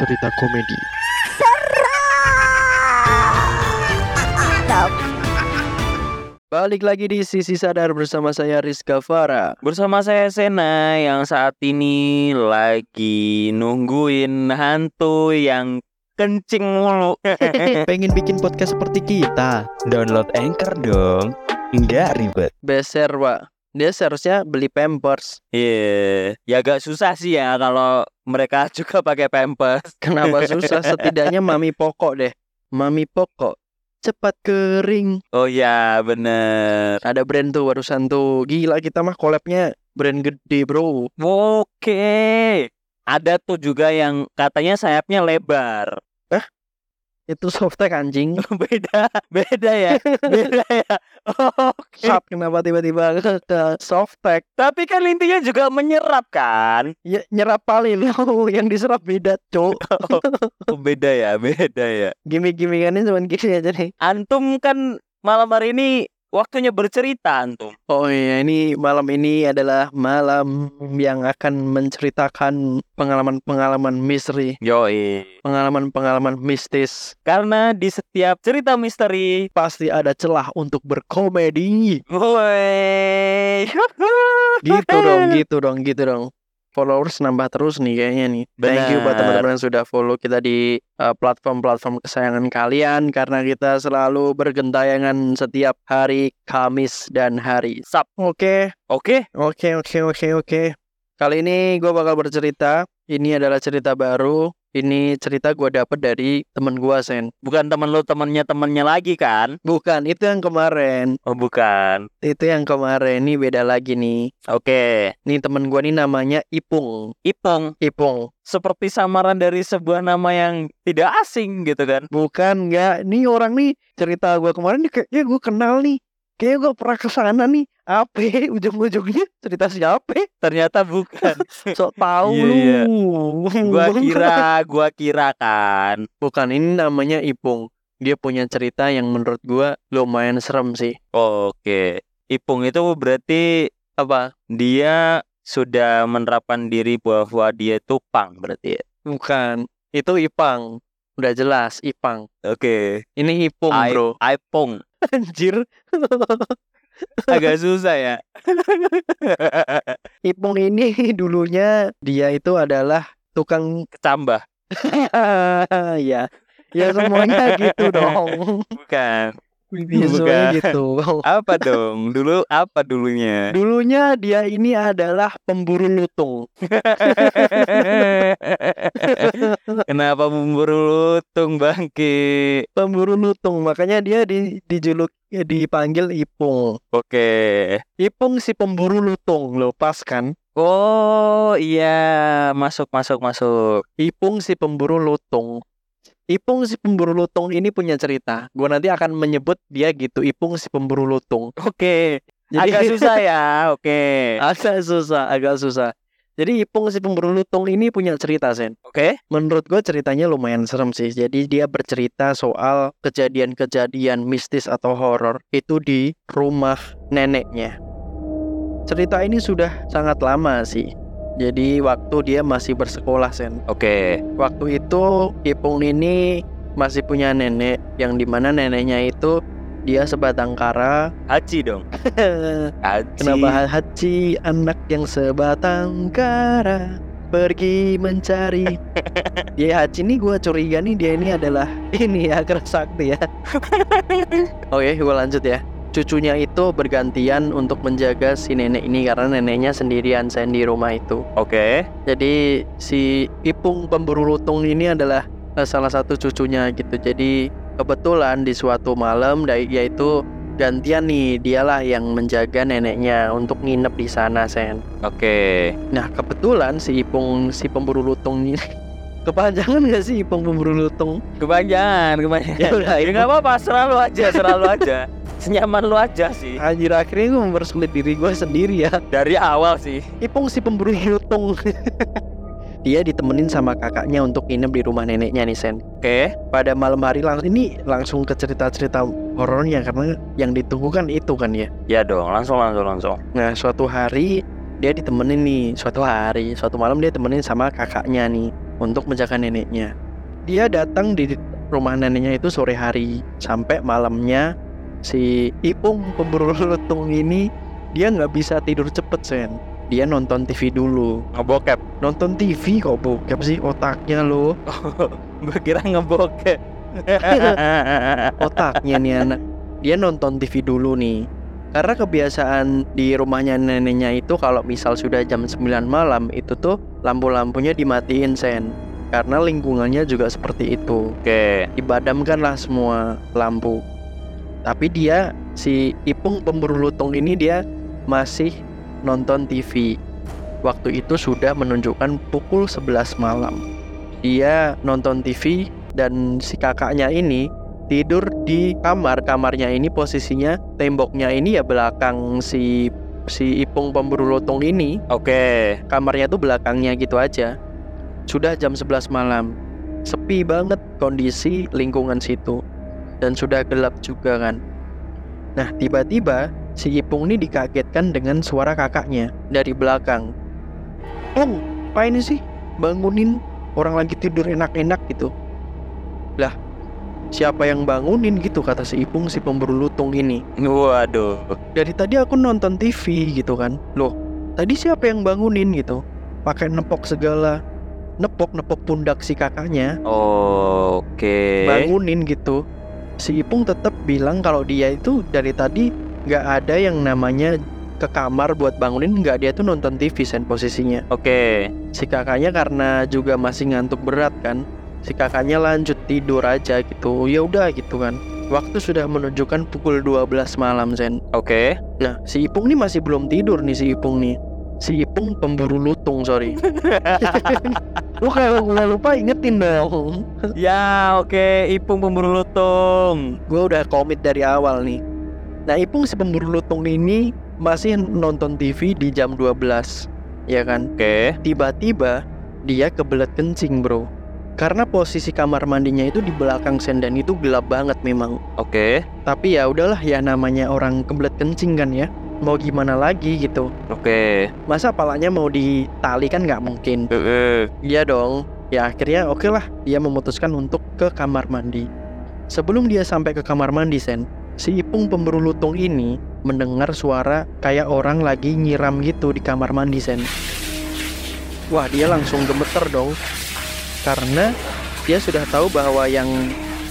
cerita komedi. Balik lagi di Sisi Sadar bersama saya Rizka Farah. Bersama saya Sena yang saat ini lagi nungguin hantu yang kencing mulu. Pengen bikin podcast seperti kita. Download Anchor dong. Nggak ribet. Beser, Pak. Dia seharusnya beli Pampers. Iya, ya agak susah sih ya kalau mereka juga pakai pampers. Kenapa susah? Setidaknya Mami Pokok deh. Mami Pokok. Cepat kering. Oh ya, bener. Ada brand tuh barusan tuh. Gila kita mah collabnya brand gede, bro. Oke. Ada tuh juga yang katanya sayapnya lebar. Itu softtek anjing. beda, beda ya, beda ya. Oke. Sap, kenapa tiba-tiba ke, ke softtek? Tapi kan intinya juga menyerap kan? Ya, nyerap paling yang diserap beda, cok. Oh, beda ya, beda ya. Gimik-gimikannya cuma gini aja nih. Antum kan malam hari ini waktunya bercerita antum. Oh iya, ini malam ini adalah malam yang akan menceritakan pengalaman-pengalaman misteri, Yoi. pengalaman-pengalaman mistis. Karena di setiap cerita misteri, Pasti ada celah untuk berkomedi. woi. Gitu dong, gitu dong, gitu dong. Followers nambah terus nih kayaknya nih. Thank you buat teman-teman yang sudah follow kita di uh, platform-platform kesayangan kalian karena kita selalu bergentayangan setiap hari Kamis dan hari Sab. Oke, Oke, Oke oke oke oke. Kali ini gue bakal bercerita. Ini adalah cerita baru. Ini cerita gue dapet dari temen gue Sen. bukan temen lu temennya temennya lagi kan? Bukan itu yang kemarin. Oh bukan. Itu yang kemarin. Ini beda lagi nih. Oke, Nih temen gue nih namanya Ipung. Ipung. Ipung. Seperti samaran dari sebuah nama yang tidak asing gitu kan? Bukan nggak. Nih orang nih cerita gue kemarin kayaknya gue kenal nih. Kayaknya gue pernah ke sana nih. Apa? Ujung-ujungnya cerita siapa? Ternyata bukan. Sok tahu iya. lu. gua kira, gua kira kan. Bukan, ini namanya Ipung. Dia punya cerita yang menurut gua lumayan serem sih. Oke. Ipung itu berarti Apa? dia sudah menerapkan diri bahwa dia itu pang berarti ya. Bukan. Itu Ipang. Udah jelas, Ipang. Oke. Ini Ipung, I- bro. Ipung. Anjir. Agak susah ya. Ipung ini dulunya dia itu adalah tukang Kecambah. ya. Ya semuanya gitu dong. Bukan. Ya, semuanya Bukan. gitu. Apa dong? Dulu apa dulunya? Dulunya dia ini adalah pemburu lutung. Kenapa memburu lutung bangki? Pemburu lutung, makanya dia di, dijuluk ya, dipanggil Ipung. Oke. Ipung si pemburu lutung, lo pas kan? Oh iya, masuk masuk masuk. Ipung si pemburu lutung. Ipung si pemburu lutung ini punya cerita. Gua nanti akan menyebut dia gitu, Ipung si pemburu lutung. Oke. Jadi Agak susah ya. Oke. agak susah, agak susah. Jadi Ipung si pemburu lutung ini punya cerita, Sen. Oke. Menurut gue ceritanya lumayan serem sih. Jadi dia bercerita soal kejadian-kejadian mistis atau horor itu di rumah neneknya. Cerita ini sudah sangat lama sih. Jadi waktu dia masih bersekolah, Sen. Oke. Waktu itu Ipung ini masih punya nenek yang di mana neneknya itu dia sebatang kara. Haji dong. Haji. Kenapa haji anak yang sebatang kara pergi mencari? Dia haji nih gue curiga nih dia ini adalah ini ya sakti ya. Oke, gue lanjut ya. Cucunya itu bergantian untuk menjaga si nenek ini karena neneknya sendirian sen di rumah itu. Oke. Jadi si Ipung pemburu lutung ini adalah eh, salah satu cucunya gitu. Jadi kebetulan di suatu malam yaitu gantian nih dialah yang menjaga neneknya untuk nginep di sana sen. Oke. Nah kebetulan si Ipung si pemburu lutung ini kepanjangan gak sih Ipung pemburu lutung? Kepanjangan, kepanjangan. Ya udah, Ya nggak apa-apa, selalu aja, selalu aja. Senyaman lu aja sih. Anjir akhirnya gue mempersulit diri gue sendiri ya. Dari awal sih. Ipung si pemburu lutung. Dia ditemenin sama kakaknya untuk nginep di rumah neneknya nih sen. Oke. pada malam hari langsung ini langsung ke cerita-cerita horornya karena yang ditunggu kan itu kan ya. Ya dong, langsung langsung langsung. Nah suatu hari dia ditemenin nih suatu hari suatu malam dia temenin sama kakaknya nih untuk menjaga neneknya. Dia datang di rumah neneknya itu sore hari sampai malamnya si Ipung pemburu lutung ini dia nggak bisa tidur cepet sen. Dia nonton TV dulu. Ngebokep. Nonton TV kok bokep sih otaknya lo. Gue kira ngebokep. Otaknya nih anak. Dia nonton TV dulu nih. Karena kebiasaan di rumahnya neneknya itu kalau misal sudah jam 9 malam itu tuh lampu-lampunya dimatiin sen. Karena lingkungannya juga seperti itu. Oke. Dibadamkanlah semua lampu. Tapi dia si Ipung pemburu lutung ini dia masih nonton TV. Waktu itu sudah menunjukkan pukul 11 malam. Dia nonton TV dan si kakaknya ini tidur di kamar. Kamarnya ini posisinya temboknya ini ya belakang si si Ipung pemburu lutung ini. Oke. Kamarnya tuh belakangnya gitu aja. Sudah jam 11 malam. Sepi banget kondisi lingkungan situ. Dan sudah gelap juga kan. Nah, tiba-tiba si Ipung ini dikagetkan dengan suara kakaknya dari belakang. Pung, apa ini sih? Bangunin orang lagi tidur enak-enak gitu. Lah, siapa yang bangunin gitu kata si Ipung si pemburu lutung ini. Waduh. Dari tadi aku nonton TV gitu kan. Loh, tadi siapa yang bangunin gitu? Pakai nepok segala. Nepok-nepok pundak si kakaknya. Oke. Bangunin gitu. Si Ipung tetap bilang kalau dia itu dari tadi nggak ada yang namanya ke kamar buat bangunin nggak dia tuh nonton TV sen posisinya. Oke. si kakaknya karena juga masih ngantuk berat kan si kakaknya lanjut tidur aja gitu. Ya udah gitu kan. Waktu sudah menunjukkan pukul 12 malam sen. Oke. nah si Ipung nih masih belum tidur nih si Ipung nih. Si Ipung pemburu lutung sorry lu kayak nggak lupa ingetin dong Ya, oke. Ipung pemburu lutung. gue udah komit dari awal nih nah Ipung si pemburu lutung ini masih nonton TV di jam 12 ya kan Oke. tiba-tiba dia kebelet kencing bro karena posisi kamar mandinya itu di belakang sen dan itu gelap banget memang Oke. tapi ya udahlah ya namanya orang kebelet kencing kan ya mau gimana lagi gitu. Oke. masa palanya mau ditali kan nggak mungkin? Iya dong. Ya akhirnya oke lah. Dia memutuskan untuk ke kamar mandi. Sebelum dia sampai ke kamar mandi sen si Ipung pemburu lutung ini mendengar suara kayak orang lagi nyiram gitu di kamar mandi sen. Wah dia langsung gemeter dong. Karena dia sudah tahu bahwa yang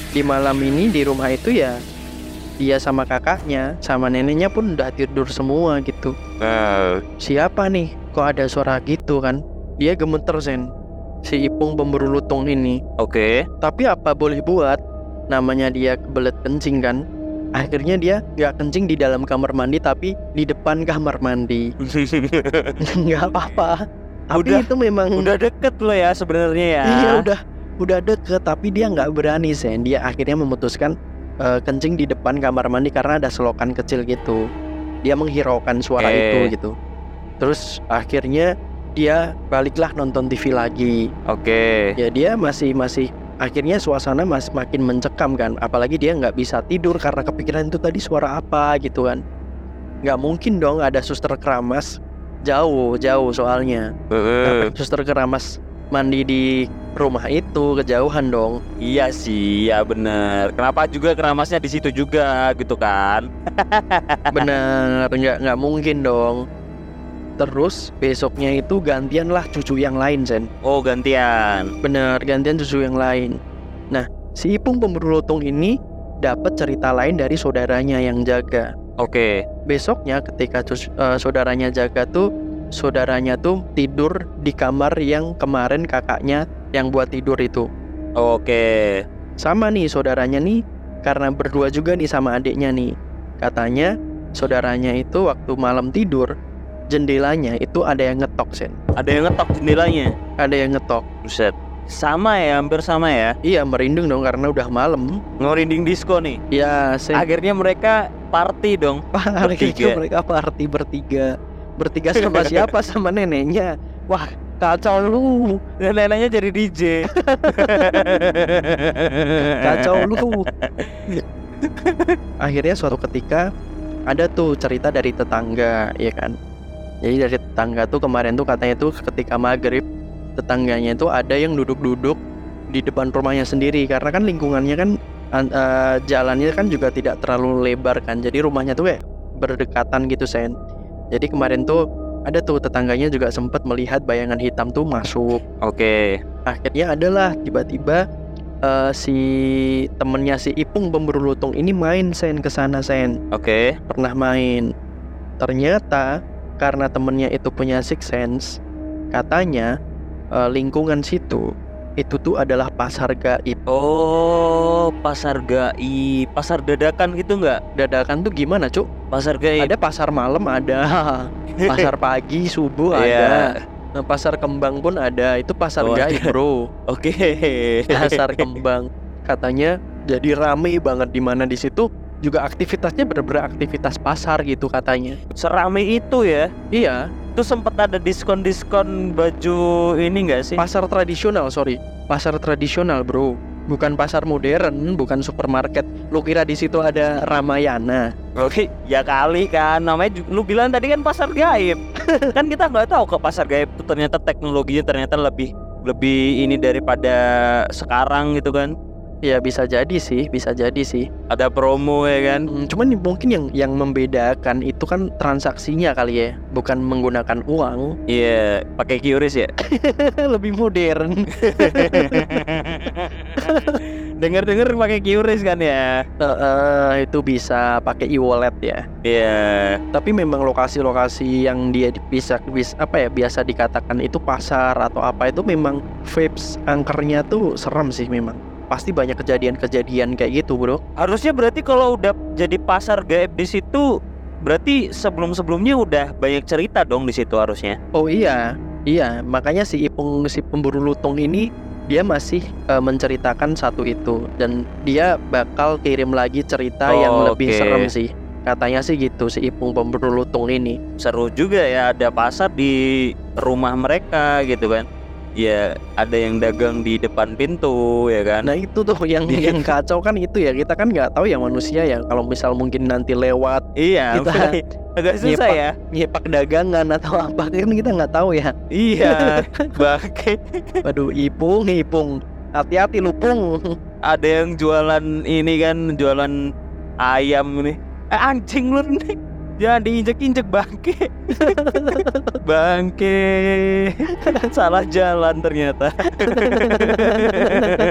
di malam ini di rumah itu ya dia sama kakaknya sama neneknya pun udah tidur semua gitu. Nah, siapa nih? Kok ada suara gitu kan? Dia gemeter sen si Ipung pemburu lutung ini. Oke. tapi apa boleh buat? Namanya dia kebelet kencing kan? Akhirnya dia nggak kencing di dalam kamar mandi tapi di depan kamar mandi. Nggak apa-apa. Tapi Udah- itu memang Udah deket lo ya sebenarnya ya. iya udah. Udah deket tapi dia nggak berani sen dia akhirnya memutuskan eh, kencing di depan kamar mandi karena ada selokan kecil gitu. Dia menghiraukan suara Oke. itu gitu. Terus akhirnya dia baliklah nonton TV lagi. Oke. ya dia masih masih akhirnya suasana masih makin mencekam kan. Apalagi dia nggak bisa tidur karena kepikiran itu tadi suara apa gitu kan. Nggak mungkin dong ada suster keramas. Jauh jauh soalnya. Heeh. suster keramas mandi di rumah itu kejauhan dong Iya sih, ya bener. Kenapa juga keramasnya di situ juga gitu kan? bener nggak nggak mungkin dong terus besoknya itu gantian lah cucu yang lain Sen Oh gantian. bener gantian cucu yang lain nah si Ipung pemburu lutung ini dapat cerita lain dari saudaranya yang jaga Oke. besoknya ketika cus- eh, saudaranya jaga tuh saudaranya tuh tidur di kamar yang kemarin kakaknya yang buat tidur itu Oke. sama nih saudaranya nih karena berdua juga nih sama adiknya nih katanya saudaranya itu waktu malam tidur jendelanya itu ada yang ngetok sen Ada yang ngetok jendelanya. ada yang ngetok Buset. Sama ya, hampir sama ya. iya merinding dong karena udah malam Ngerinding disco nih. ya sen Akhirnya mereka party dong. bertiga. mereka party bertiga bertiga sama siapa? Sama neneknya. Wah kacau lu. Dan neneknya jadi DJ. kacau lu. Akhirnya suatu ketika ada tuh cerita dari tetangga ya kan? Jadi dari tetangga tuh kemarin tuh katanya tuh ketika maghrib tetangganya itu ada yang duduk-duduk di depan rumahnya sendiri. Karena kan lingkungannya kan an- eh, jalannya kan juga tidak terlalu lebar kan. Jadi rumahnya tuh kayak berdekatan gitu sen jadi kemarin tuh ada tuh tetangganya juga sempat melihat bayangan hitam tuh masuk Oke. akhirnya adalah tiba-tiba eh, si temennya si Ipung pemburu lutung ini main sen ke sana sen Oke. pernah main ternyata karena temennya itu punya six sense katanya eh, lingkungan situ itu tuh adalah pasar gaib Oh, pasar gaib, pasar dadakan gitu nggak? dadakan tuh gimana cuk Pasar gaib. ada pasar malam ada pasar pagi subuh ada Iya. Nah, pasar kembang pun ada itu pasar Oh, gaib bro Oke. pasar kembang katanya jadi rame banget di mana di situ juga aktivitasnya bener-bener aktivitas pasar gitu katanya Serame itu ya. iya Itu sempat ada diskon-diskon baju ini nggak sih? pasar tradisional sorry pasar tradisional bro bukan pasar modern bukan supermarket lu kira di situ ada Ramayana Oke, ya kali kan. Namanya lu bilang tadi kan pasar gaib. kan kita nggak tahu ke pasar gaib itu ternyata teknologinya ternyata lebih lebih ini daripada sekarang gitu kan. Ya bisa jadi sih bisa jadi sih Ada promo ya kan. Hmm, cuman mungkin yang yang membedakan itu kan transaksinya kali ya bukan menggunakan uang Iya, pakai QRIS ya. lebih modern Dengar-dengar pakai QRIS kan ya. Eh, eh, itu bisa pakai e-wallet ya Iya. tapi memang lokasi-lokasi yang dia di- bisa bis apa ya biasa dikatakan itu pasar atau apa itu memang vibes angkernya tuh serem sih memang pasti banyak kejadian-kejadian kayak gitu bro Harusnya berarti kalau udah jadi pasar gaib di situ berarti sebelum-sebelumnya udah banyak cerita dong di situ harusnya. oh iya iya makanya si Ipung si pemburu lutung ini dia masih eh, menceritakan satu itu dan dia bakal kirim lagi cerita yang Oh, lebih oke. serem sih katanya sih gitu si Ipung pemburu lutung ini Seru juga ya ada pasar di rumah mereka gitu kan. Ya ada yang dagang di depan pintu ya kan. Nah itu tuh yang Iya. yang kacau kan itu ya kita kan nggak tahu ya manusia ya kalau misal mungkin nanti lewat iya, kita agak susah nyepak- ya. nyepak dagangan atau apa kan kita nggak tahu ya. Iya, bangke. Waduh ipung ipung hati-hati lu pung. Ada yang jualan ini kan, jualan ayam nih. Eh, anjing lu nih. Jangan diinjek-injek bangke. bangke. Salah jalan ternyata.